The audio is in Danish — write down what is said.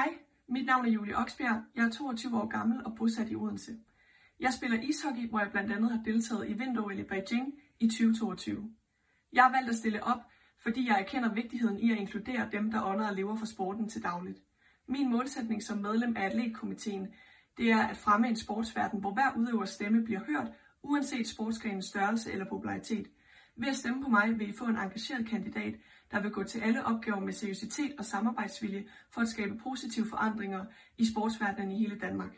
Hej, mit navn er Julie Oksbjerg. Jeg er 22 år gammel og bosat i Odense. Jeg spiller ishockey, hvor jeg blandt andet har deltaget i vinter i Beijing i 2022. Jeg har valgt at stille op, fordi jeg erkender vigtigheden i at inkludere dem, der ånder og lever for sporten til dagligt. Min målsætning som medlem af atletkomiteen, det er at fremme en sportsverden, hvor hver udøvers stemme bliver hørt, uanset sportsgrenens størrelse eller popularitet. Ved at stemme på mig vil I få en engageret kandidat, der vil gå til alle opgaver med seriøsitet og samarbejdsvilje for at skabe positive forandringer i sportsverdenen i hele Danmark.